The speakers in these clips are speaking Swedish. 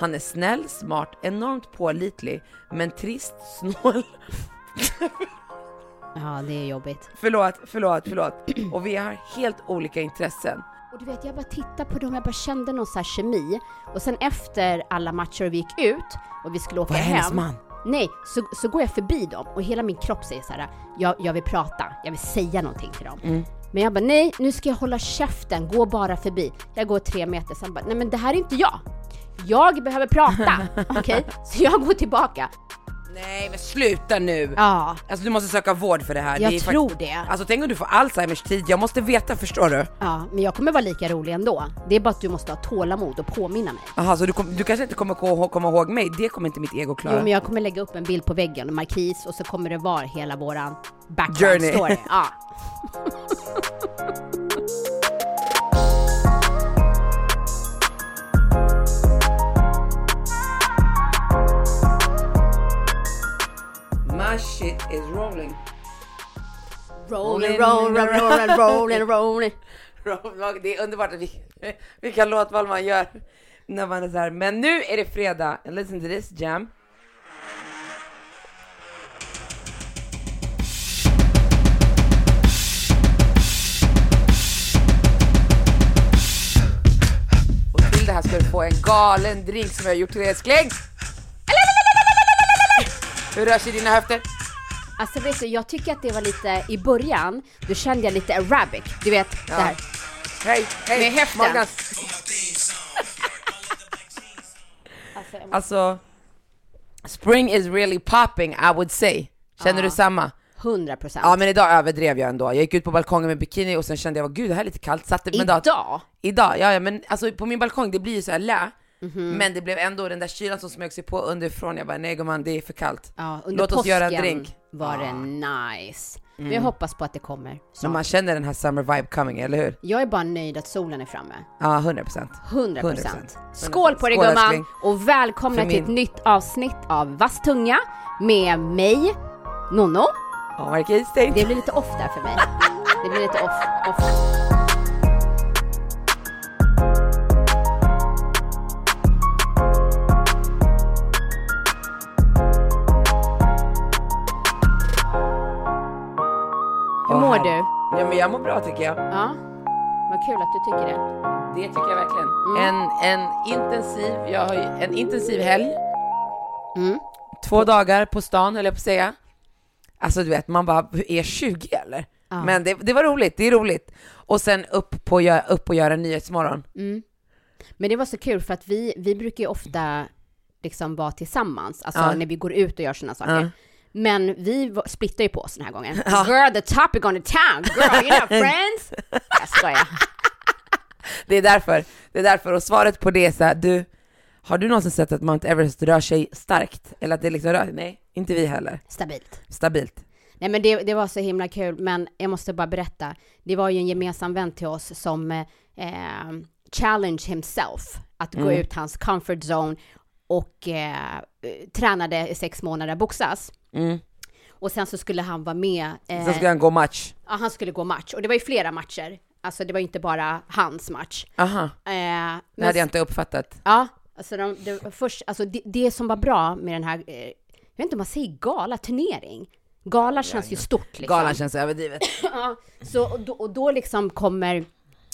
Han är snäll, smart, enormt pålitlig, men trist, snål. Ja, det är jobbigt. förlåt, förlåt, förlåt. Och vi har helt olika intressen. Och du vet, jag bara tittade på dem, jag bara kände någon så här kemi. Och sen efter alla matcher och vi gick ut och vi skulle åka Vad är hennes hem. man? Nej, så, så går jag förbi dem och hela min kropp säger så här, jag, jag vill prata, jag vill säga någonting till dem. Mm. Men jag bara, nej, nu ska jag hålla käften, gå bara förbi. Jag går tre meter, sen bara, nej men det här är inte jag. Jag behöver prata, okej? Så jag går tillbaka. Nej men sluta nu! Ja, Alltså du måste söka vård för det här. jag det är tror det. Alltså tänk om du får Alzheimers tid, jag måste veta, förstår du? Ja, men jag kommer vara lika rolig ändå. Det är bara att du måste ha tålamod och påminna mig. Jaha, så du, kom, du kanske inte kommer ko- komma ihåg mig, det kommer inte mitt ego klara. Jo men jag kommer lägga upp en bild på väggen, en markis och så kommer det vara hela våran background Journey. story. Ja. My shit is rolling. Rolling, rolling, rolling, rolling, rolling. Det är underbart att vi, vilka låtval man gör när man är så här. Men nu är det fredag, and listen to this jam. Och till det här ska du få en galen drink som jag har gjort till dig älskling. Hur rör sig dina höfter? Alltså vet du, jag tycker att det var lite, i början, då kände jag lite arabic, du vet det här. Hej, hej! Med höften. Alltså, måste- Alltså, spring is really popping I would say. Känner du samma? 100 procent. Ja men idag överdrev jag ändå. Jag gick ut på balkongen med bikini och sen kände jag, gud det här är lite kallt. Satte men då- Idag? Idag, ja, ja men alltså på min balkong det blir ju så här lä. Mhm. Men det blev ändå den där kylan som smög sig på underifrån. Jag bara, nej gumman det är för kallt. Ja, Låt oss göra en drink. var det nice. Men jag hoppas på att det kommer Men snart. man känner den här summer vibe coming, eller hur? Jag är bara nöjd att solen är framme. Ja, 100 procent. 100 100%. procent. Skål på dig Skål, gumman! älskling. Och välkomna För till ett min- nytt avsnitt av Vass tunga med mig, Nonno. Marquis, tänk. Det blir lite off där för mig. Det blir lite off. off. Hur Åh, mår herre- du? Ja men jag mår bra tycker jag. Ja, vad kul att du tycker det. Det tycker jag verkligen. Mm. En, en intensiv, jag har en intensiv helg. Mm. Två dagar på stan höll jag på att säga. Alltså du vet, man bara, är 20 eller? Ja. Men det, det var roligt, det är roligt. Och sen upp, på, upp och göra Nyhetsmorgon. Mm. Men det var så kul för att vi, vi brukar ju ofta liksom vara tillsammans, alltså Ja. när vi går ut och gör sådana saker. Ja. Men vi splittar ju på oss den här gången. Ja. Girl, the topic on the town, girl, you know friends? Jag skojar. Det är därför, det är därför. Och svaret på det är så här, du, har du någonsin sett att Mount Everest rör sig starkt? Eller att det liksom rör Nej, inte vi heller. Stabilt. Stabilt. Nej men det, det var så himla kul, men jag måste bara berätta. Det var ju en gemensam vän till oss som eh, challenge himself att gå Mm. ut hans comfort zone och eh, tränade i sex månader boxas. Mm. Och sen så skulle han vara med. Eh, Sen ska han gå match. Ja, han skulle gå match. Och det var ju flera matcher. Alltså det var ju inte bara hans match. Aha, Eh, men det hade jag inte uppfattat. Ja, alltså, de, det, var först, alltså det, det som var bra med den här, eh, jag vet inte om man säger gala, turnering. Gala känns ju stort liksom. Galan känns överdrivet. Ja, så, och, då, och då liksom kommer,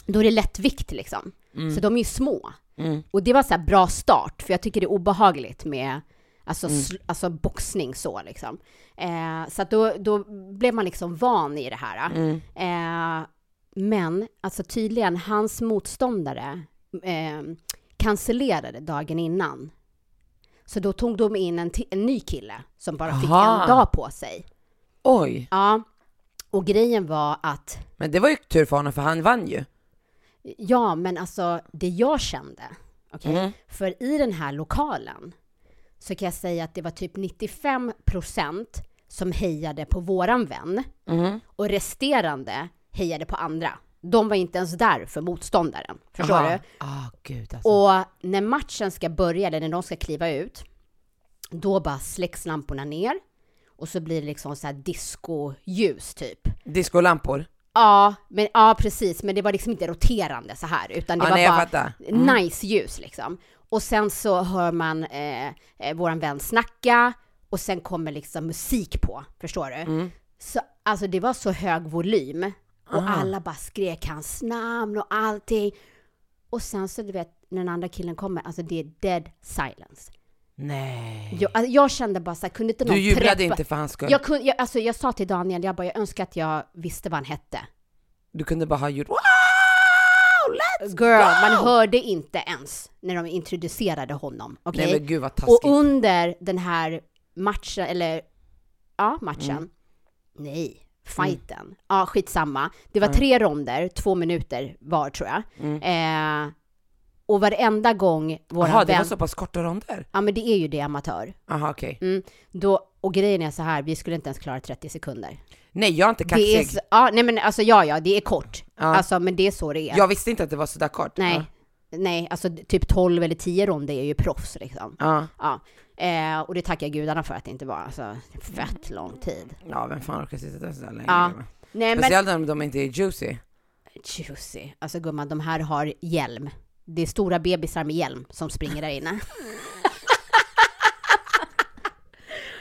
då är det lättvikt liksom. Så de är ju små. Mm. Och det var så här bra start, för jag tycker det är obehagligt med alltså, Mm. alltså boxning så liksom. Eh, så att då, då blev man liksom van i det här. Mm. Eh, men alltså tydligen, hans motståndare eh, cancellerade dagen innan. Så då tog de in en, en ny kille som bara fick Aha. en dag på sig. Oj, Ja, och grejen var att men det var ju tur för honom för han vann ju. Ja, men alltså det jag kände, okej? Mm. För i den här lokalen så kan jag säga att det var typ 95 procent som hejade på våran vän Mm. och resterande hejade på andra. De var inte ens där för motståndaren. Förstår Aha. du? Ah, gud alltså. Och när matchen ska börja, eller när de ska kliva ut, då bara släcks lamporna ner och så blir det liksom så här discoljus typ. Discolampor. Ja, men, ja, precis, men det var liksom inte roterande så här, utan det Ja, var nej, bara. Mm. nice ljus liksom. Och sen så hör man eh, eh, våran vän snacka och sen kommer liksom musik på, förstår du? Mm. Så, alltså det var så hög volym och Ah. alla bara skrek hans namn och allting. Och sen så du vet, när den andra killen kommer, alltså det är dead silence. Nej. Jag, alltså, jag kände bara så här, kunde inte någon Du jublade preppa- inte för hans skull? Jag, kunde, jag, alltså, jag sa till Daniel, jag bara, jag önskar att jag visste vad han hette. Du kunde bara ha gjort Girl, man hörde inte ens när de introducerade honom. okej? Nej men gud vad och taskigt. under den här matchen, eller ja, matchen, Mm. nej, fighten, ja skitsamma. Det var tre ronder, två minuter var tror jag. Eh, och varenda gång våran Jaha, det var så pass korta ronder? ja men det är ju det amatör. Jaha okej. Mm, då, och grejen är så här, vi skulle inte ens klara 30 sekunder. Nej jag är inte Det är, kaxig. så- ja, nej men alltså ja, ja, det är kort. Ja. Alltså men det är så det är. Jag visste inte att det var sådär kort. Nej, nej, alltså typ 12 eller 10 ronder är ju proffs liksom. Ja. Ja, eh, och det tackar gudarna för att det inte var alltså, fett lång tid. ja, vem fan orkar sitta där så där länge? Ja. Nej men, Speciellt om de inte är juicy. juicy. Alltså gumman, de här har hjälm. Det är stora bebisar med hjälm som springer där inne.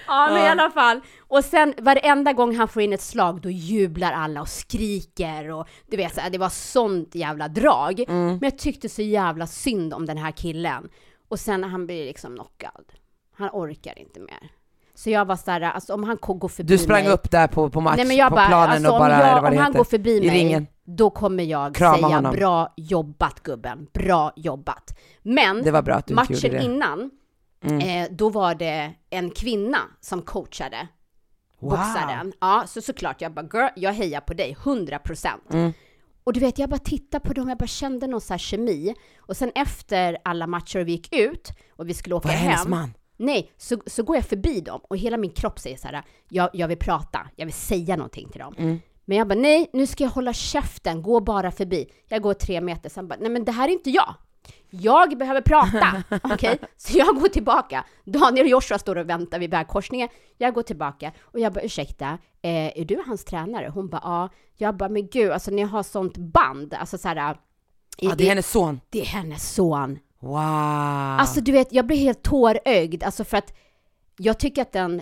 ja, men i alla fall. Och sen varenda gång han får in ett slag, då jublar alla och skriker och du vet, så här, det var sånt jävla drag. Men jag tyckte så jävla synd om den här killen. Och sen när han blir liksom knockad, han orkar inte mer. Så jag var såhär, alltså om han går förbi Du sprang mig, upp där på, på match, Nej men jag på bara, planen alltså, och bara, om, jag, vad om han heter, går förbi mig, ringen. då kommer jag Krama säga honom. bra jobbat gubben, bra jobbat. Men Det var bra att du matchen gjorde det. Mm. eh, då var det en kvinna som coachade boxaren. Ja, så såklart, jag bara girl, jag hejar på dig, 100 procent. Mm. Och du vet, jag bara tittade på dem, jag bara kände någon så här kemi. Och sen efter alla matcher och vi gick ut och vi skulle åka hennes hem. man? Nej, så, så går jag förbi dem och hela min kropp säger så här, jag, jag vill prata, jag vill säga någonting till dem. Mm. Men jag bara, nej, nu ska jag hålla käften, gå bara förbi. Jag går tre meter, sen bara, nej men det här är inte jag. Jag behöver prata, okej? Så jag går tillbaka. Daniel och Joshua står och väntar vid vägkorsningen. Jag går tillbaka och jag bara, ursäkta, eh, är du hans tränare? Hon bara, ja. Jag bara, men gud, alltså ni har sånt band, alltså så här, i- Ja, det är hennes son. det är hennes son. Wow. Alltså du vet, jag blir helt tårögd, alltså för att jag tycker att den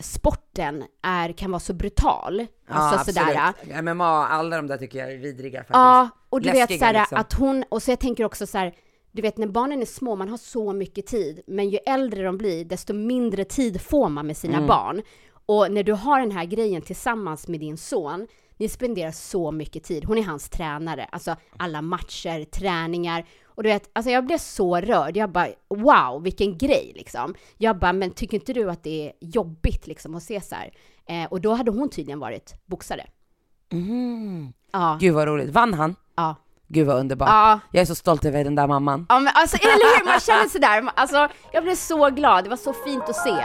sporten är, kan vara så brutal. Alltså sådär. Ja, MMA, alla de där tycker jag är vidriga faktiskt. Ja, och du vet Läskiga, såhär liksom. att hon, och så jag tänker också så här, du vet när barnen är små, man har så mycket tid, men ju äldre de blir, desto mindre tid får man med sina Mm. barn. Och när du har den här grejen tillsammans med din son, ni spenderar så mycket tid. Hon är hans tränare, alltså alla matcher, träningar. Och du vet, alltså jag blev så rörd. Jag bara, wow, vilken grej liksom. Jag bara, men tycker inte du att det är jobbigt liksom att se så här? Eh, och då hade hon tydligen varit boxare. Mm. Ja, Gud vad roligt. Vann han? ja. Gud vad underbart. Ja, Jag är så stolt över den där mamman. Ja men alltså eller hur, man känner sådär, alltså jag blev så glad, det var så fint att se.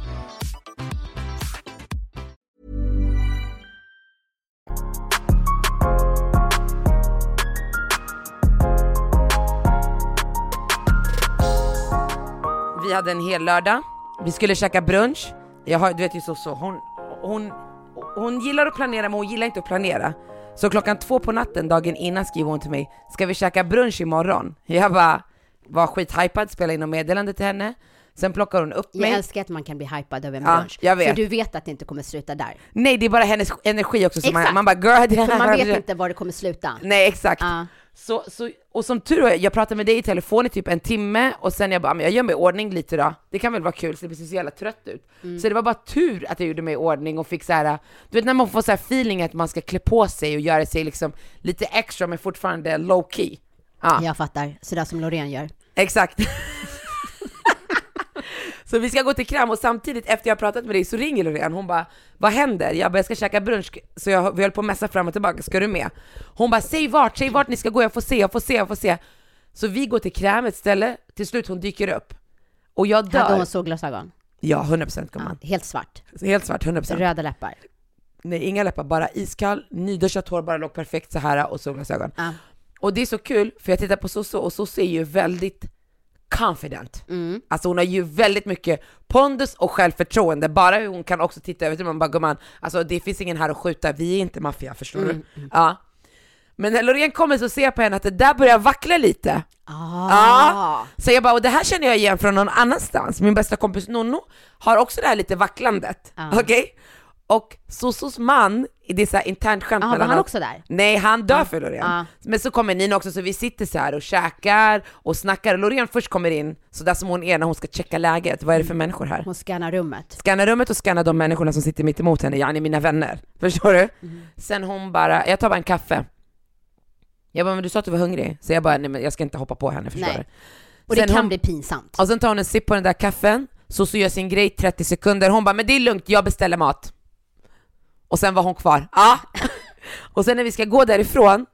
Vi hade en hel lördag. Vi skulle käka brunch. Jag har, du vet ju så, så hon, hon, hon gillar att planera men hon gillar inte att planera. Så klockan två på natten dagen innan skriver hon till mig, ska vi käka brunch imorgon? Jag bara var skithypad, spelade in något meddelande till henne. Sen plockar hon upp Jag mig. älskar att man kan bli hypad över en Ja, brunch. jag vet. För du vet att det inte kommer sluta där. Nej det är bara hennes energi också som man, man bara girl det För man vet inte var det kommer sluta. Nej exakt. Ja. Så, så, och som tur är, jag pratade med dig i telefon i typ en timme och sen jag bara, men jag gör mig i ordning lite då. Det kan väl vara kul, så det ser så jävla trött ut. Mm. Så det var bara tur att jag gjorde mig i ordning och fick så här, du vet när man får så här feeling att man ska klä på sig och göra sig liksom lite extra men fortfarande low key. Ja, Jag fattar, sådär som Loreen gör. exakt. så vi ska gå till kram och samtidigt efter jag pratat med dig så ringer Loreen, hon bara Vad händer? Jag bara, jag ska käka brunch, så jag, vi höll på att messa fram och tillbaka, ska du med? Hon bara, säg vart, säg vart ni ska gå, jag får se, jag får se, jag får se. Så vi går till kräm, ett ställe, till slut hon dyker upp. Och jag dör. Hade hon solglasögon? Ja, 100% Ja, gumman. helt svart. Helt svart, 100%. Röda läppar. Nej, inga läppar, bara iskall, nyduschat hår, bara låg perfekt så här och solglasögon. Ja. Och det är så kul, för jag tittar på Soso och Soso är ju väldigt confident. Mm. Alltså hon har ju väldigt mycket pondus och självförtroende, bara hur hon kan också titta över till man bara gumman, alltså det finns ingen här att skjuta, vi är inte maffia, förstår Mm, du? Ja. Men när Loreen kommer så ser jag på henne att det där börjar vackla lite. Ah. Ja. Så jag bara, och det här känner jag igen från någon annanstans. Min bästa kompis Nonno har också det här lite vacklandet. Ja. Okej? Och Sosos man, det är så här internt skämt Ah, var mellan han oss. också där? Nej, han dör för Loreen. Ja. Men så kommer Nina också, så vi sitter så här och käkar och snackar. Loreen först kommer in, så där som hon är när hon ska checka läget. Vad är det för människor här? Hon scannar rummet. Scanna rummet och scanna de människorna som sitter mitt emot henne, yani mina vänner. Förstår du? Sen hon bara, jag tar bara en kaffe. Jag bara, men du sa att du var hungrig. Så jag bara, nej men jag ska inte hoppa på henne, förstår Nej. du? Och det Sen kan hon- bli pinsamt. Och sen tar hon en sipp på den där kaffen, så så gör sin grej 30 sekunder, hon bara 'men det är lugnt, jag beställer mat' Och sen var hon kvar, ja! och sen när vi ska gå därifrån,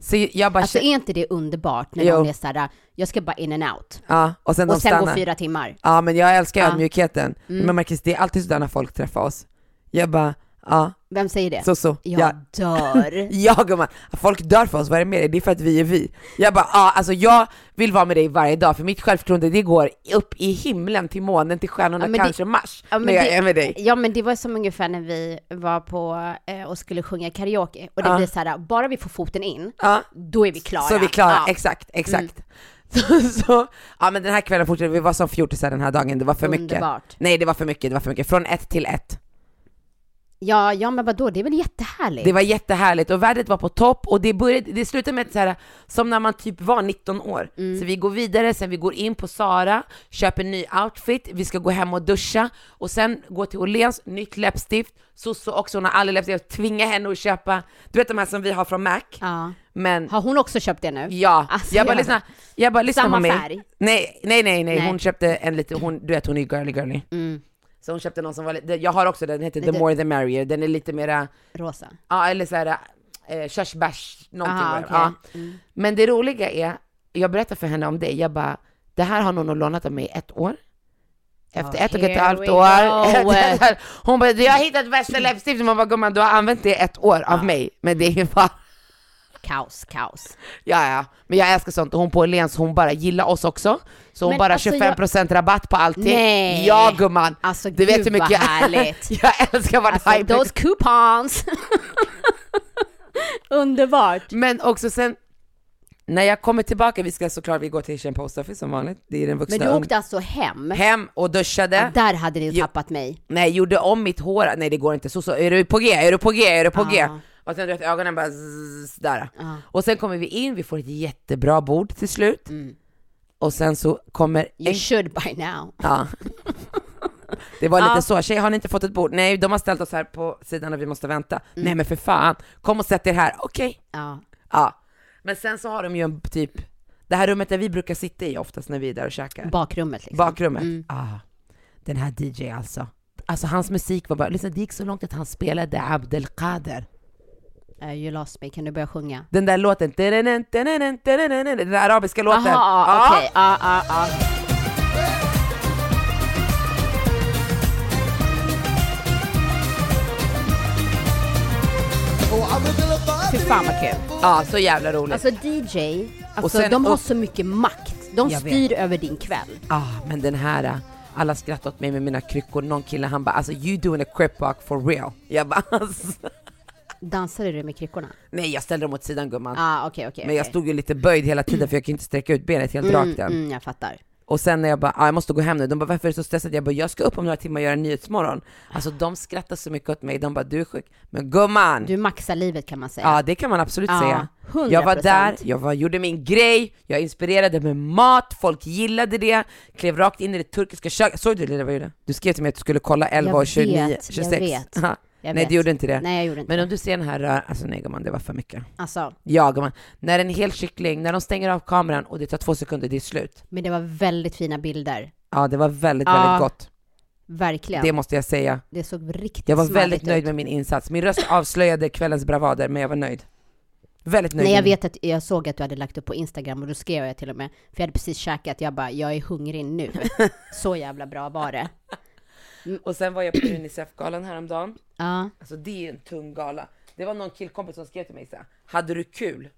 så jag bara Alltså är inte det underbart när Jo. någon är såhär, jag ska bara in and out. ja, och sen Och sen gå stannar. fyra timmar. Ja men jag älskar Ja. ödmjukheten. Men Marcus, det är alltid sådär när folk träffar oss. Jag bara, ja, Vem säger det? så så. Jag Ja. dör. Ja gumman, folk dör för oss, vad är det med dig? Det är för att vi är vi. Jag bara, ja alltså jag vill vara med dig varje dag, för mitt självförtroende det går upp i himlen, till månen, till stjärnorna, Ja, men det- kanske Mars, Ja, när jag det- är med dig. Ja men det var som ungefär när vi var på eh, och skulle sjunga karaoke och det Ja. blir så här, bara vi får foten in, Ja. då är vi klara. Så är vi klara. Mm. exakt, exakt. Så, så, ja men den här kvällen fortsatte, vi var som fjortisar den här dagen, det var för mycket. Underbart. Nej det var för mycket, det var för mycket. Från ett till ett. Ja, ja men vadå, det är väl jättehärligt? Det var jättehärligt och vädret var på topp och det, började, det slutade med så här, som när man typ var 19 år. Mm. Så vi går vidare, sen vi går in på Sara, köper en ny outfit, vi ska gå hem och duscha och sen gå till Åhléns, nytt läppstift, Soso också, hon har aldrig läppstift, tvinga henne att köpa, du vet de här som vi har från Mac, Ja. men Har hon också köpt det nu? Ja, Alltså, jag bara lyssna, jag bara lyssna Samma på mig. färg? Nej, nej, nej, nej, Nej. hon köpte en lite, hon, du vet hon är ju girly girly. Mm, Så hon köpte någon som var lite, jag har också den, den heter Lite- The More The Merrier, den är lite mera, rosa. ja eller såhär, eh, körsbärs, någonting Aha, okej. ja. Mm. Men det roliga är, jag berättar för henne om dig, jag bara, det här har någon lånat av mig i ett år. Efter Ja, ett och ett halvt år. Hon bara, jag har hittat värsta läppstiftet, man bara gumman du har använt det i ett år av mig, men det är bara Kaos, kaos. Ja, ja, men jag älskar sånt. Hon på Åhléns, hon bara gillar oss också. Så hon Men bara alltså, 25% rabatt på allting. Nej. Ja gumman! Alltså Du vet gud hur mycket vad härligt. jag älskar vart Alltså hype those coupons. Underbart. Men också sen, när jag kommer tillbaka, vi ska såklart, vi går till Asian Post Office som vanligt. Det är den vuxna Men du åkte alltså hem? Hem och duschade. Ja, där hade ni tappat mig. Nej, gjorde om mitt hår. Nej det går inte. Så, så är du på G? Är du på G? Är du på G? Och sen du vet ögonen bara zzz, där. Och sen kommer vi in, vi får ett jättebra bord till slut. Och sen så kommer Mm. You en should by now. Ja. Det var lite Ja. så, tjej har ni inte fått ett bord? Nej, de har ställt oss här på sidan och vi måste vänta. Mm. Nej men för fan, kom och sätt er här, okej. Ja. Ja. Men sen så har de ju en typ, det här rummet där vi brukar sitta i oftast när vi är där och käkar. Bakrummet liksom. Bakrummet. Mm. Ah, den här DJ alltså. Alltså hans musik var bara, lyssna det gick så långt att han spelade Abdelkader. Uh, you lost me, kan du börja sjunga? Den där låten, den där arabiska låten. Jaha, Ja. okej. Ja, ja, ja. Fy fan vad kul. Ja, så jävla roligt. Alltså DJ, alltså sen de har upp- så mycket makt De Jag styr över din kväll. Ah, men den här, alla skrattar åt mig med mina kryckor. Någon kille han bara alltså you doing a crip walk for real. Jag bara alltså. Dansade du med kryckorna? Nej jag ställde dem åt sidan gumman. Ah, okej, okej. men jag stod ju lite böjd hela tiden för jag kan inte sträcka ut benet helt rakt än. Mm, jag fattar. Och sen när jag bara, ah, jag måste gå hem nu, de bara varför är du så stressad? Jag bara, jag ska upp om några timmar och göra Nyhetsmorgon. Alltså de skrattar så mycket åt mig, de bara du är sjuk. Men gumman! Du maxar livet kan man säga. Ja det kan man absolut Ja, säga. 100%. Jag var där, jag var, gjorde min grej, jag inspirerade med mat, folk gillade det, klev rakt in i det turkiska köket. Såg du det? Vad jag gjorde? Du skrev till mig att du skulle kolla 11 Jag och 29, vet, jag 26. vet. Jag Nej vet. du gjorde inte det. Nej, jag gjorde inte Men det. om du ser den här rör, alltså nej gumman, det var för mycket. Alltså, Ja gumman, när en hel kyckling, när de stänger av kameran och det tar två sekunder, det är slut. men det var väldigt fina bilder. Ja det var väldigt, Ja, väldigt gott. Verkligen. Det Det, måste jag säga. såg riktigt Jag var väldigt nöjd ut. med min insats. Min röst avslöjade kvällens bravader, men jag var nöjd. Väldigt nöjd. Nej, jag vet att jag såg att du hade lagt upp på Instagram och då skrev jag till och med, för jag hade precis käkat, jag bara, jag är hungrig nu. Så jävla bra var det. Och sen var jag på Unicef-galan häromdagen. Ja, Alltså det är en tung gala. Det var någon killkompis som skrev till mig så här, hade du kul?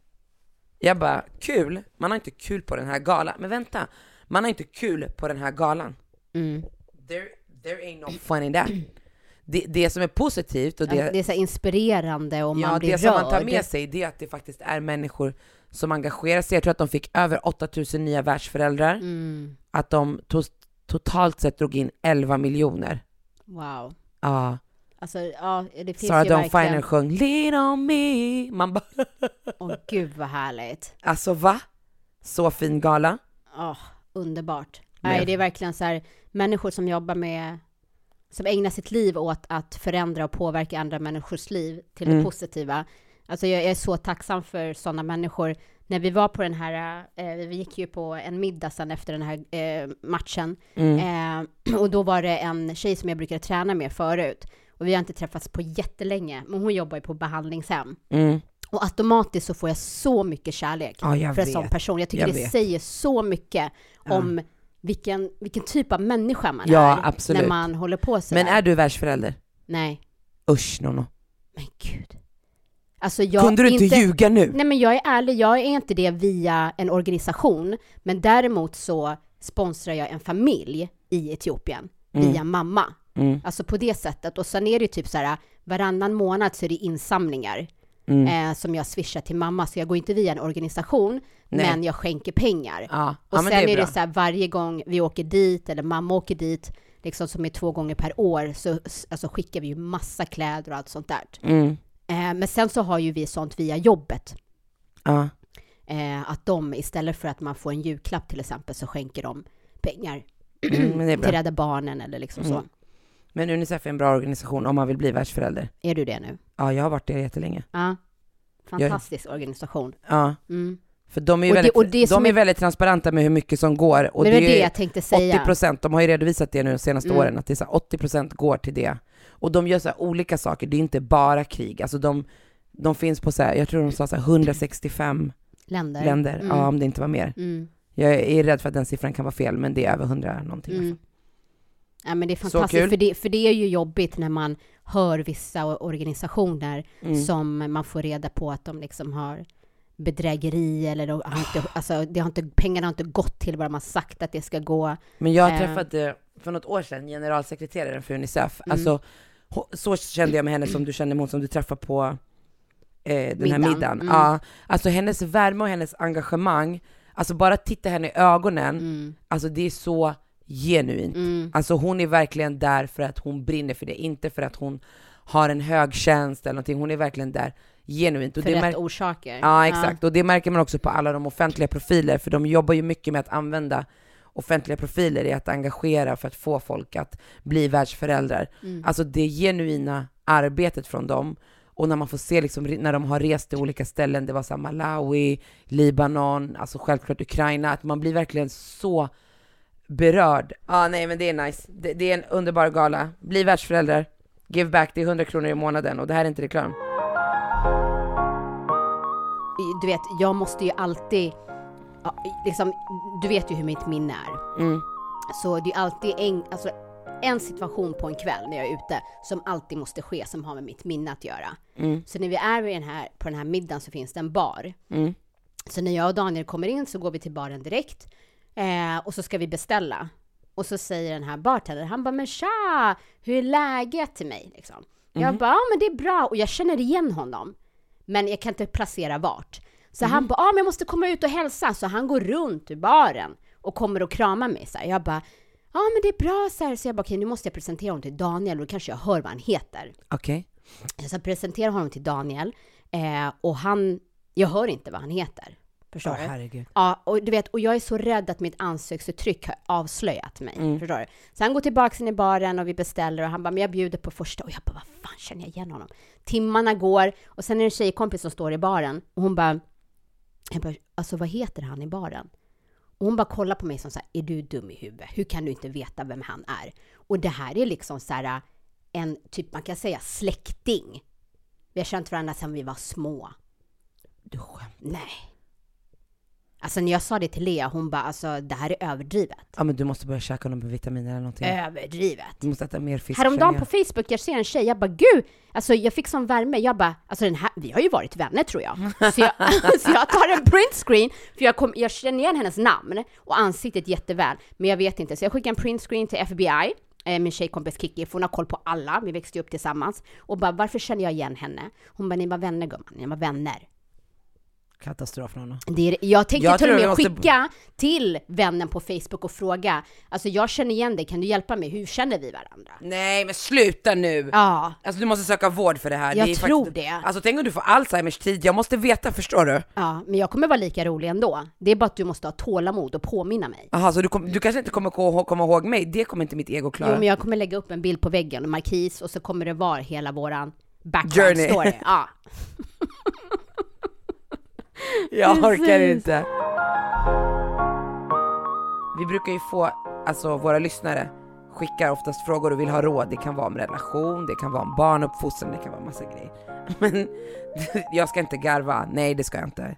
Jag bara, kul? Man har inte kul på den här galan. Men vänta, man har inte kul på den här galan. mm. There, there ain't no fun in that. Det, det som är positivt och Ja, det, det är så inspirerande och man ja, blir det som rörd. man tar med sig det är att det faktiskt är människor som engagerar sig. Jag tror att de fick över 8000 nya världsföräldrar. Mm. Att de to totalt sett drog in 11 miljoner. Wow. Ja, Alltså, ja, det finns Sarah ju Dawn verkligen... Finer sjöng Lean on me. Man bara, Åh gud vad härligt. alltså va? Så fin gala. Åh, underbart. Men- Nej, det är verkligen så här, människor som jobbar med, som ägnar sitt liv åt att förändra och påverka andra människors liv till Mm. det positiva. Alltså jag är så tacksam för sådana människor. När vi var på den här, eh, vi gick ju på en middag sen efter den här eh, matchen, Mm. eh, och då var det en tjej som jag brukade träna med förut. Och vi har inte träffats på jättelänge, men hon jobbar ju på behandlingshem. Mm. Och automatiskt så får jag så mycket kärlek Ja, för en sån person. Jag tycker Jag det vet. säger så mycket Ja. om vilken, vilken typ av människa man Ja, är absolut. när man håller på så Men är du världsförälder? Nej, Usch Nono. men gud. Alltså jag Kunde du inte, ljuga nu? Nej men jag är ärlig, jag är inte det via en organisation, men däremot så sponsrar jag en familj i Etiopien via mamma. Mm. Alltså på det sättet. Och sen är det typ så här, varannan månad så är det insamlingar Mm. eh, som jag swishar till mamma, så jag går inte via en organisation, Nej. men jag skänker pengar. Ja, Och ja sen det är, är, det så här varje gång vi åker dit, eller mamma åker dit, liksom som är två gånger per år, så alltså, skickar vi ju massa kläder och allt sånt där. Mm. Eh, men sen så har ju vi sånt via jobbet. Ja. Eh, att de istället för att man får en julklapp till exempel så skänker de pengar Mm, det till. Rädda Barnen eller liksom så. Mm. Men Unicef är en bra organisation om man vill bli världsförälder. Är du det nu? Ja, jag har varit det jättelänge. Ja. Fantastisk organisation. Ja, Mm. för de är ju Och det- väldigt, och det de är är- väldigt transparenta med hur mycket som går. Och det var är det jag tänkte säga. 80 procent, de har ju redovisat det nu de senaste Mm. åren, att det är så här 80 procent går till det. Och de gör så olika saker, det är inte bara krig. Alltså de, de finns på så här, jag tror de sa så här 165 Länder. länder, Mm. ja om det inte var mer. Mm. Jag är rädd för att den siffran kan vara fel, men det är över 100 någonting. Mm. Ja, men det är fantastiskt, för det, för det är ju jobbigt när man hör vissa organisationer Mm. som man får reda på att de liksom har bedrägeri eller de har inte, alltså, det har inte, pengarna har inte gått till vad de har sagt att det ska gå. Men jag Eh. träffade för något år sedan generalsekreteraren för Unicef. Mm. Alltså, så kände jag med henne som du kände mot som du träffade på eh, den här Middagen. middagen. Mm. Ja, alltså hennes värme och hennes engagemang, alltså bara titta henne i ögonen, Mm. alltså det är så genuint. Mm. Alltså hon är verkligen där för att hon brinner för det, inte för att hon har en hög tjänst eller någonting. Hon är verkligen där genuint. Och För det rätt orsaker. Ja, exakt. Och det märker man också på alla de offentliga profiler, för de jobbar ju mycket med att använda offentliga profiler i att engagera för att få folk att bli världsföräldrar. Mm. Alltså det genuina arbetet från dem. Och när man får se liksom, när de har rest till olika ställen, det var så Malawi, Libanon, alltså självklart Ukraina, att man blir verkligen så berörd. Ja, ah, nej men det är nice. Det, det är en underbar gala. Bli världsföräldrar. Give back, det är 100 kronor i månaden och det här är inte reklam. Du vet, jag måste ju alltid, ja, liksom, du vet ju hur mitt minne är. Mm. Så det är alltid en, alltså, en situation på en kväll när jag är ute som alltid måste ske som har med mitt minne att göra. Mm. Så när vi är den här, på den här middagen så finns det en bar. Mm. Så när jag och Daniel kommer in så går vi till baren direkt. Eh, och så ska vi beställa. Och så säger den här bartendern, han bara men tja, hur är läget till mig liksom? Jag bara, ja men det är bra och jag känner igen honom. Men jag kan inte placera vart. Så han bara, ja men jag måste komma ut och hälsa. Så han går runt i baren och kommer och kramar mig så här. Jag bara, ja men det är bra så här. Så jag bara, okej nu måste jag presentera honom till Daniel och då kanske jag hör vad han heter. Okej. Så jag presenterar honom till Daniel eh, och han, jag hör inte vad han heter. Förstår Åh du? herregud. Ja, och du vet, och jag är så rädd att mitt ansiktsuttryck har avslöjat mig. Förstår du? Så han går tillbaka in i baren och vi beställer och han bara, men jag bjuder på första. Och jag bara, vad fan känner jag igen honom? Timmarna går och sen är det en tjejkompis som står i baren och hon bara, jag bara, alltså vad heter han i baren? Och hon bara kollar på mig som så här, är du dum i huvudet? Hur kan du inte veta vem han är? Och det här är liksom så här en, typ man kan säga släkting. Vi har känt varandra sedan vi var små. Du skämtar. Nej. Alltså när jag sa det till Lea, hon bara alltså det här är överdrivet. Ja men du måste börja käka någon vitaminer eller någonting. Överdrivet. Du måste äta mer fisk Häromdagen på Facebook, jag ser en tjej, jag bara gud, alltså jag fick sån värme, jag bara, alltså den här, vi har ju varit vänner tror jag. Så jag, så jag tar en printscreen, för jag, kom, jag känner igen hennes namn och ansiktet jätteväl, men jag vet inte. Så jag skickar en printscreen till FBI, eh, min tjejkompis Kiki, för hon har koll på alla, vi växte upp tillsammans. Och bara, varför känner jag igen henne? Hon bara, ni var vänner gumman, ni var vänner. Jag. Katastrof Nonna. Det är, jag tänkte Jag till och med måste- skicka till vännen på Facebook och fråga, alltså jag känner igen dig, kan du hjälpa mig? Hur känner vi varandra? Nej men sluta nu! Ja, Alltså du måste söka vård för det här. Jag det är tror faktiskt, det. Alltså tänk om du får Alzheimers tid, jag måste veta, förstår du? ja, men jag kommer vara lika rolig ändå. Det är bara att du måste ha tålamod och påminna mig. Jaha, så du, kom, du kanske inte kommer ko- komma ihåg mig, det kommer inte mitt ego klara. Jo, men jag kommer lägga upp en bild på väggen, en markis, och så kommer det vara hela våran background Journey. story. Ja. Jag orkar inte. Vi brukar ju få, alltså våra lyssnare skickar oftast frågor och vill ha råd. Det kan vara om relation, det kan vara om barnuppfostran, det kan vara massa grejer. Men jag ska inte garva, nej det ska jag inte.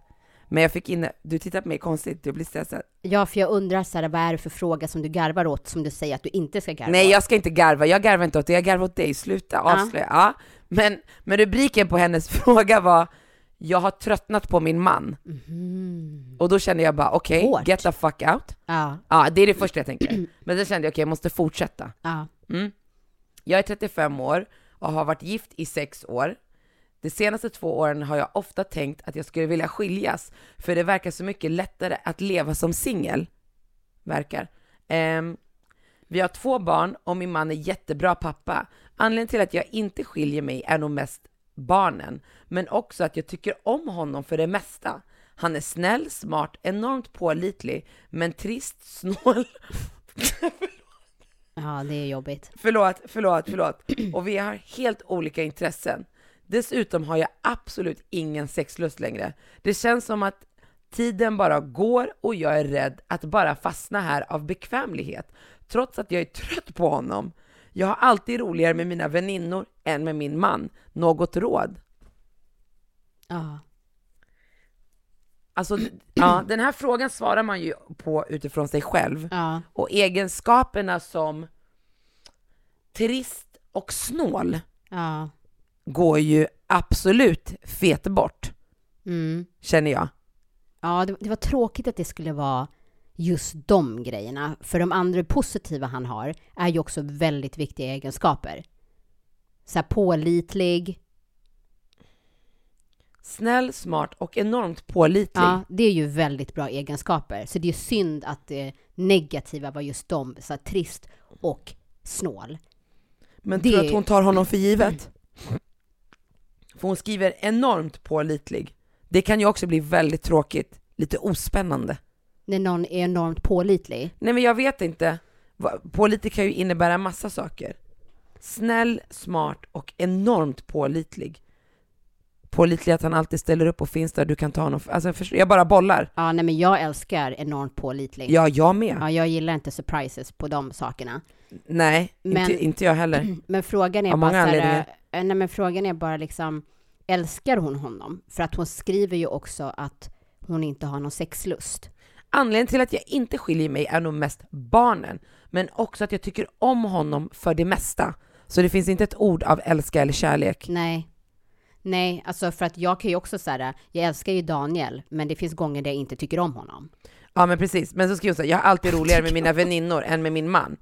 Men jag fick in, du tittar på mig konstigt, du blir stressad. ja, för jag undrar så här, vad är det för fråga som du garvar åt, som du säger att du inte ska garva Nej jag ska inte garva, jag garvar inte åt dig, jag garvar åt dig, sluta avslöja. Ja. Men, men rubriken på hennes fråga var jag har tröttnat på min man. Och då kände jag bara okej, Hårt. get the fuck out. Ja, Ja, det är det första jag tänker. Men sen kände jag okej, jag måste fortsätta. ja. Mm. Jag är 35 år och har varit gift i sex år. De senaste två åren har jag ofta tänkt att jag skulle vilja skiljas, för det verkar så mycket lättare att leva som singel. Verkar. Ehm, vi har två barn och min man är jättebra pappa. Anledningen till att jag inte skiljer mig är nog mest barnen, men också att jag tycker om honom för det mesta. Han är snäll, smart, enormt pålitlig, men trist, snål Ja, det är jobbigt. Förlåt, förlåt, förlåt. Och vi har helt olika intressen. Dessutom har jag absolut ingen sexlust längre. Det känns som att tiden bara går och jag är rädd att bara fastna här av bekvämlighet, trots att jag är trött på honom. Jag har alltid roligare med mina väninnor än med min man. Något råd? Ja. Alltså, ja, den här frågan svarar man ju på utifrån sig själv. Ja. Och egenskaperna som trist och snål Ja. går ju absolut fet bort, Mm. känner jag. Ja, det, det var tråkigt att det skulle vara just de grejerna. För de andra positiva han har är ju också väldigt viktiga egenskaper. Så här pålitlig. Snäll, smart och enormt pålitlig. Ja, det är ju väldigt bra egenskaper. Så det är synd att det negativa var just de, så här trist och snål. Men det- tror att hon tar honom för givet? För hon skriver enormt pålitlig. Det kan ju också bli väldigt tråkigt, lite ospännande. När någon är enormt pålitlig. Nej men jag vet inte. Pålitlig kan ju innebära massa saker. Snäll, smart och enormt pålitlig. Pålitlig att han alltid ställer upp och finns där, du kan ta honom. Alltså förstår- jag bara bollar. Ja, nej men jag älskar enormt pålitlig. Ja, jag med. Ja, jag gillar inte surprises på de sakerna. Nej, Men- inte, inte jag heller. Men frågan är Av bara många här, eh, nej men frågan är bara liksom, älskar hon honom? För att hon skriver ju också att hon inte har någon sexlust. Anledningen till att jag inte skiljer mig är nog mest barnen, men också att jag tycker om honom för det mesta. Så det finns inte ett ord av älska eller kärlek. Nej. Nej, alltså för att jag kan ju också säga jag älskar ju Daniel, men det finns gånger där jag inte tycker om honom. Ja men precis, men så skriver hon så här, jag har alltid roligare med mina väninnor än med min man.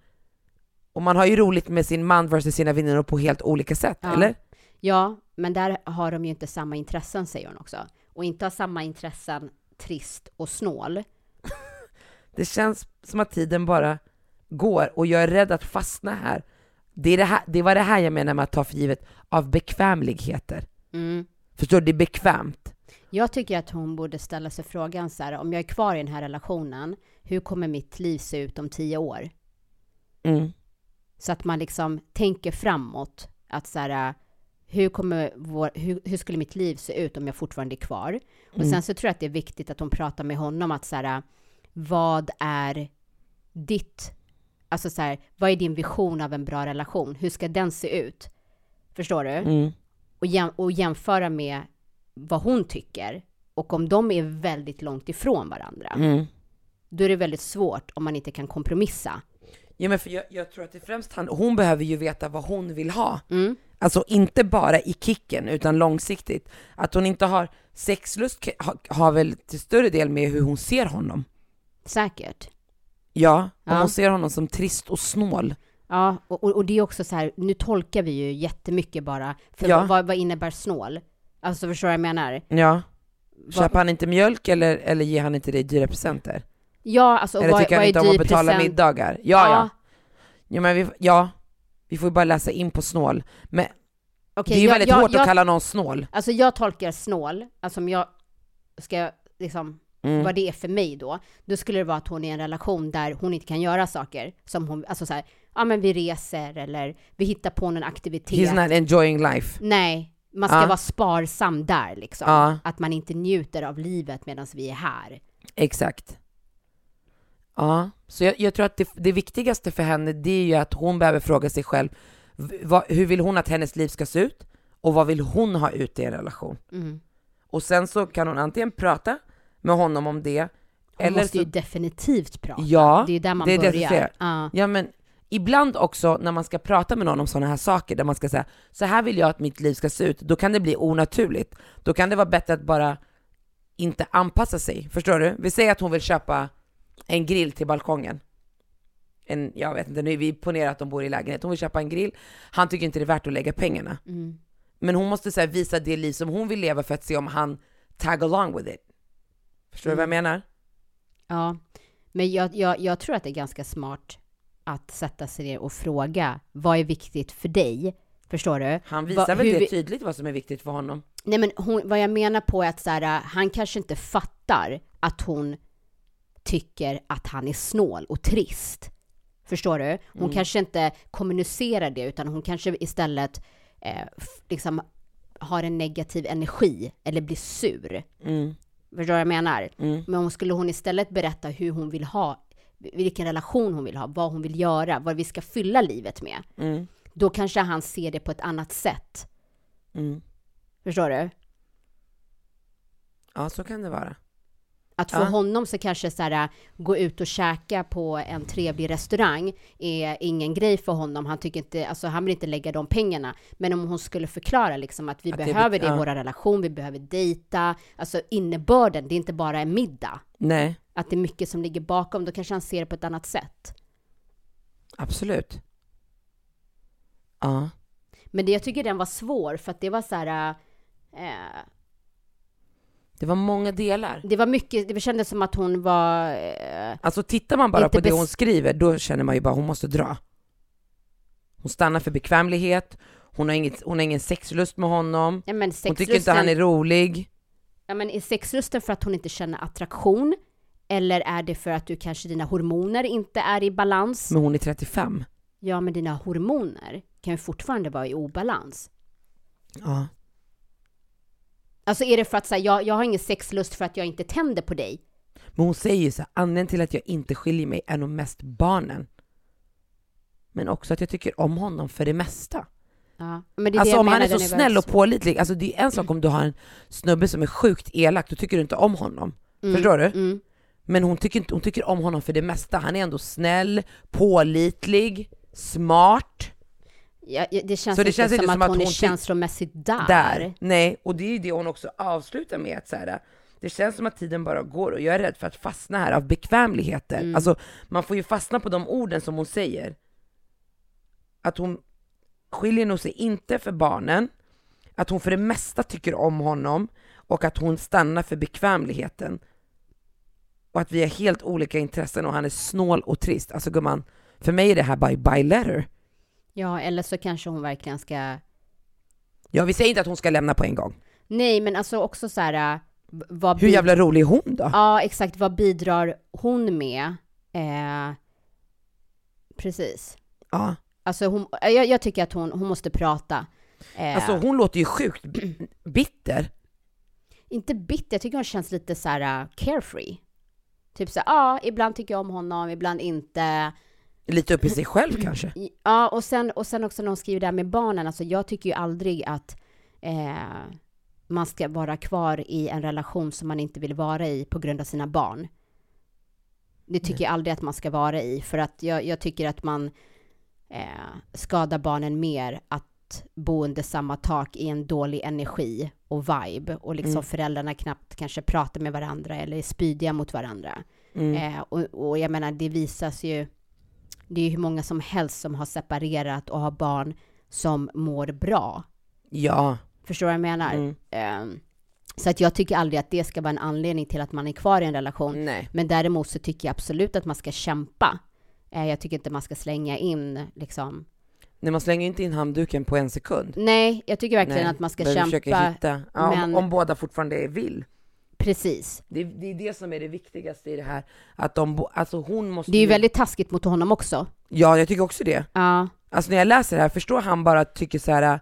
Och man har ju roligt med sin man versus sina väninnor på helt olika sätt, Ja. eller? Ja, men där har de ju inte samma intressen, säger hon också. Och inte har samma intressen trist och snål. Det känns som att tiden bara går och jag är rädd att fastna här. Det, är det, här, det var det här jag menar med att ta för givet av bekvämligheter. Mm. Förstår du? Det är bekvämt. Jag tycker att hon borde ställa sig frågan så här, om jag är kvar i den här relationen, hur kommer mitt liv se ut om tio år? Mm. Så att man liksom tänker framåt, att så här, hur, kommer vår, hur, hur skulle mitt liv se ut om jag fortfarande är kvar? Och Mm. sen så tror jag att det är viktigt att hon pratar med honom att så här, vad är ditt, alltså så här, vad är din vision av en bra relation? Hur ska den se ut? Förstår du? Mm. och, jäm, och jämföra med vad hon tycker. Och om de är väldigt långt ifrån varandra, Mm. då är det väldigt svårt om man inte kan kompromissa. Ja, men för jag, jag tror att det främst han, hon behöver ju veta vad hon vill ha. Mm. Alltså inte bara i kicken, utan långsiktigt. Att hon inte har sexlust ka- ha, har väl till större del med hur hon ser honom. Säkert. Ja, om Ja. hon ser honom som trist och snål. Ja, och, och, och det är också så här, nu tolkar vi ju jättemycket bara. För Ja. vad, vad innebär snål? Alltså förstår du vad jag menar? Ja. Vad- Köper han inte mjölk eller, eller ger han inte dig dyra presenter? Ja, alltså och eller vad, tycker vad han inte om att betala present? middagar? Ja, ja. ja. men vi, ja. Vi får ju bara läsa in på snål. Men Okej, det är ju jag- väldigt jag- hårt jag, att kalla någon snål. Alltså jag tolkar snål, alltså om jag ska liksom Mm. vad det är för mig då, då skulle det vara att hon är i en relation där hon inte kan göra saker som hon, alltså så här, ja men vi reser eller vi hittar på någon aktivitet. He's not enjoying life. Nej, man ska Ja. vara sparsam där liksom. Ja. Att man inte njuter av livet medan vi är här. Exakt. Ja, så jag, jag tror att det, det viktigaste för henne det är ju att hon behöver fråga sig själv, vad, hur vill hon att hennes liv ska se ut? Och vad vill hon ha ut i en relation? Mm. Och sen så kan hon antingen prata med honom om det, Hon eller måste så, ju definitivt prata. Ja, det är ju där man det är börjar. säger. Ja. ja men ibland också när man ska prata med någon om sådana här saker, där man ska säga så här vill jag att mitt liv ska se ut, då kan det bli onaturligt. Då kan det vara bättre att bara inte anpassa sig, förstår du? Vi säger att hon vill köpa en grill till balkongen. En, jag vet inte, nu vi ponerar att de bor i lägenhet, hon vill köpa en grill, han tycker inte det är värt att lägga pengarna. Mm. Men hon måste så visa det liv som hon vill leva för att se om han tag along with it. Förstår du vad jag menar? ja. Men jag, jag, jag tror att det är ganska smart att sätta sig ner och fråga, vad är viktigt för dig? Förstår du? Han visar Va- väl hur det tydligt vad som är viktigt för honom. Nej men hon, vad jag menar på är att så här, han kanske inte fattar att hon tycker att han är snål och trist. Förstår du? Hon Mm. kanske inte kommunicerar det utan hon kanske istället eh, liksom har en negativ energi eller blir sur. Mm, Förstår du vad jag menar? mm, Men om skulle hon istället berätta hur hon vill ha, vilken relation hon vill ha, vad hon vill göra, vad vi ska fylla livet med, mm, då kanske han ser det på ett annat sätt. mm. Förstår du? Ja, så kan det vara. Att för Ja. honom så kanske så här, gå ut och käka på en trevlig restaurang är ingen grej för honom. Han tycker inte, alltså han vill inte lägga de pengarna. Men om hon skulle förklara liksom att vi Att det behöver bet- det i ja. vår relation, vi behöver dejta, alltså innebörden, det är inte bara en middag. Nej, Att det är mycket som ligger bakom, då kanske han ser det på ett annat sätt. absolut. Ja. Men det, jag tycker den var svår, för att det var så här, eh, Det var många delar. det var mycket, det kändes som att hon var, eh, Alltså tittar man bara på det hon skriver, då känner man ju bara hon måste dra. Hon stannar för bekvämlighet, hon har, inget, hon har ingen sexlust med honom, ja men hon tycker inte han är rolig. Ja men är sexlusten för att hon inte känner attraktion? Eller är det för att du kanske dina hormoner inte är i balans? Men hon är 35. Ja men dina hormoner kan ju fortfarande vara i obalans. Ja. Alltså är det för att säga jag, jag har ingen sexlust för att jag inte tänder på dig? Men hon säger ju så här, anledningen till att jag inte skiljer mig är nog mest barnen. Men också att jag tycker om honom för det mesta. Ja. Men det är det Alltså jag om han är så snäll och pålitlig, alltså det är en sak om du har en snubbe som är sjukt elak, då tycker du inte om honom. Mm, Förstår du? Mm. Men hon tycker, inte, hon tycker om honom för det mesta. Han är ändå snäll, pålitlig, smart. Ja, det känns Så det inte känns som, inte att som att hon är hon ty- känslomässigt där. Där. Nej, och det är ju det hon också avslutar med att så här, det känns som att tiden bara går och jag är rädd för att fastna här av bekvämligheter. Mm. Alltså man får ju fastna på de orden som hon säger. Att hon skiljer nog sig inte för barnen, att hon för det mesta tycker om honom och att hon stannar för bekvämligheten. Och att vi har helt olika intressen och han är snål och trist. Alltså gumman, för mig är det här by, by letter. Ja, eller så kanske hon verkligen ska... Ja, vi säger inte att hon ska lämna på en gång. Nej, men alltså också så här... äh, Vad Hur jävla rolig är hon då? Ja, exakt. Vad bidrar hon med? Eh, precis. Ja. Alltså hon, jag, jag tycker att hon, hon måste prata. Eh, Alltså hon låter ju sjukt bitter. Inte bitter, jag tycker hon känns lite så här uh, carefree. Typ så här, ja, ibland tycker jag om honom, ibland inte. Lite upp i sig själv kanske. I- Ja, och sen, och sen också när hon skriver det här med barnen, alltså jag tycker ju aldrig att eh, man ska vara kvar i en relation som man inte vill vara i på grund av sina barn. Det tycker jag aldrig att man ska vara i, för att jag, jag tycker att man eh, skadar barnen mer att bo under samma tak i en dålig energi och vibe och liksom Mm. föräldrarna knappt kanske pratar med varandra eller är spydiga mot varandra. Mm. Eh, och, och jag menar, det visas ju, det är hur många som helst som har separerat och har barn som mår bra. Ja. Förstår du vad jag menar? Mm. Eh, så att jag tycker aldrig att det ska vara en anledning till att man är kvar i en relation. Nej. Men däremot så tycker jag absolut att man ska kämpa. Eh, jag tycker inte man ska slänga in liksom. Nej man slänger inte in handduken på en sekund. Nej, jag tycker verkligen Nej. att man ska kämpa. hitta, ja, men- om, om båda fortfarande vill. Precis. Det, det är det som är det viktigaste i det här. Att de, alltså hon måste Det är ju väldigt taskigt mot honom också. Ja, jag tycker också det. Ja, Alltså när jag läser det här, förstår han bara tycker så här.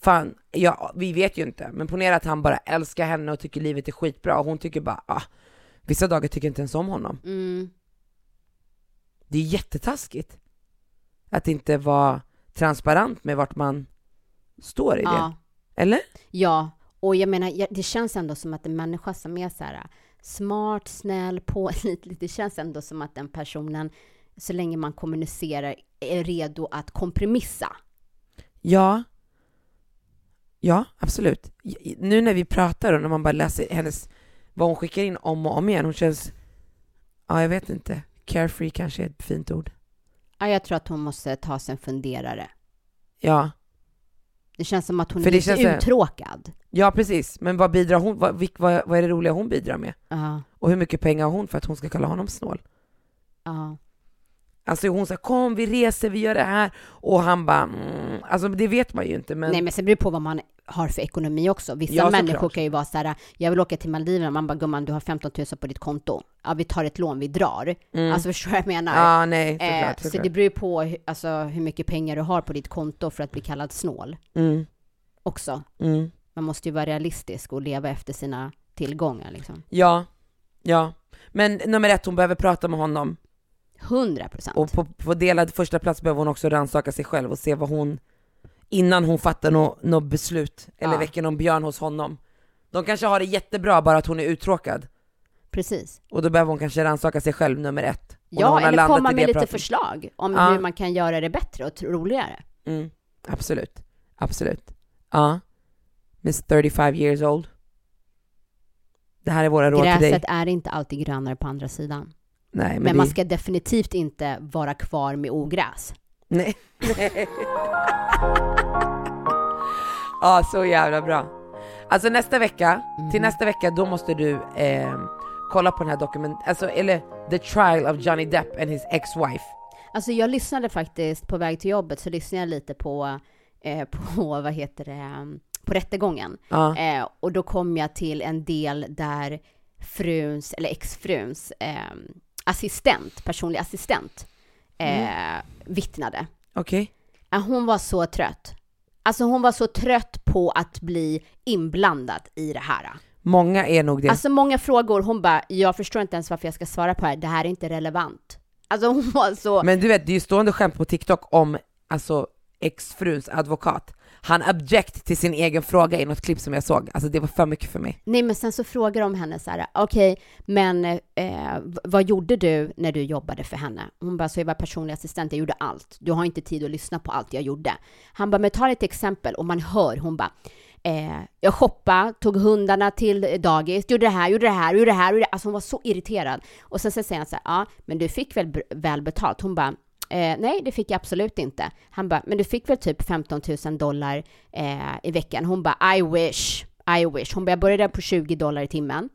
fan, ja, vi vet ju inte, men ponera att han bara älskar henne och tycker livet är skitbra och hon tycker bara, ah, vissa dagar tycker inte ens om honom. mm, Det är jättetaskigt. Att inte vara transparent med vart man står i det. ja. Eller? Ja, och jag menar, det känns ändå som att en människa som är så här smart, snäll, pålitlig, det känns ändå som att den personen, så länge man kommunicerar, är redo att kompromissa. Ja. Ja, absolut. Nu när vi pratar och när man bara läser hennes, vad hon skickar in om och om igen, hon känns, ja jag vet inte, carefree kanske är ett fint ord. Ja, jag tror att hon måste ta sig en funderare. Ja, Det känns som att hon För är det lite känns uttråkad. ja precis, men vad bidrar hon, vad, vilk- vad, vad är det roliga hon bidrar med? Ja, Och hur mycket pengar har hon för att hon ska kalla honom snål? ja, Alltså hon säger kom vi reser, vi gör det här, och han bara, mm, alltså det vet man ju inte men, Nej, men sen beror det på vad man har för ekonomi också. Vissa Ja, människor kan ju vara så här, jag vill åka till Maldiverna, man bara, gumman, du har 15 000 på ditt konto. Ja, vi tar ett lån, vi drar. mm. Alltså, förstår du vad jag menar? ja nej Eh, såklart, så såklart. det beror ju på alltså, hur mycket pengar du har på ditt konto för att bli kallad snål Mm, också. mm. Man måste ju vara realistisk och leva efter sina tillgångar liksom. Ja, ja. Men nummer ett, hon behöver prata med honom. 100 procent. Och på, på delad första plats behöver hon också rannsaka sig själv och se vad hon, innan hon fattar något nå beslut, eller Ja. väcker någon björn hos honom. De kanske har det jättebra, bara att hon är uttråkad. Precis. Och då behöver hon kanske rannsaka sig själv, nummer ett. Och Ja, eller komma med lite pratet- förslag om Ja. hur man kan göra det bättre och roligare. Mm, absolut, absolut. Ja. Miss 35 years old. Det här är våra råd till dig. Gräset är inte alltid grönare på andra sidan. Nej, men, Men, det... man ska definitivt inte vara kvar med ogräs. Nej. ja, så jävla bra. Alltså nästa vecka, till Mhm. nästa vecka, då måste du eh, kolla på den här dokument, alltså eller The Trial of Johnny Depp and his ex-wife. Alltså jag lyssnade faktiskt på väg till jobbet så lyssnade jag lite på, eh, på vad heter det, på rättegången. Ja. Eh, och då kom jag till en del där fruns, eller exfruns eh, assistent, personlig assistent, eh, vittnade. Okej. Ja, hon var så trött. Alltså hon var så trött på att bli inblandad i det här. Många är nog det. Alltså många frågor, hon bara, jag förstår inte ens varför jag ska svara på det här, det här är inte relevant. Alltså hon var så, Men du vet, det är ju stående skämt på TikTok om alltså exfruns advokat. Han object till sin egen fråga i något klipp som jag såg. Alltså det var för mycket för mig. nej men sen så frågar de henne så här, okej, men eh, vad gjorde du när du jobbade för henne? Hon bara, så jag var personlig assistent, jag gjorde allt. Du har inte tid att lyssna på allt jag gjorde. Han bara, men ta ett exempel och man hör, hon bara, Eh, jag shoppade, tog hundarna till dagis, gjorde det här, gjorde det här, gjorde det här. Gjorde det. Alltså hon var så irriterad. Och sen så säger han så här, ja, men du fick väl väl betalt? Hon bara, eh, nej, det fick jag absolut inte. Han bara, men du fick väl typ 15 000 dollar eh, i veckan? Hon bara, I wish, I wish. Hon bara, jag började på 20 dollar i timmen.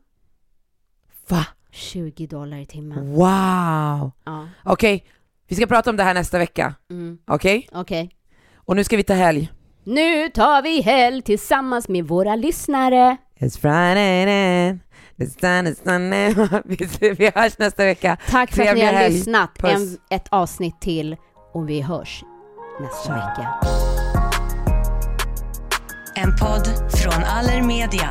Va? 20 dollar i timmen. Wow! Ja, Okej, vi ska prata om det här nästa vecka. mm, Okej? okej. Och nu ska vi ta helg. Nu tar vi helg tillsammans med våra lyssnare. It's Friday then. Vi- hörs nästa vecka. Tack för att ni Trevlig har helg. lyssnat. En, ett avsnitt till och vi hörs nästa vecka. En podd från Allermedia.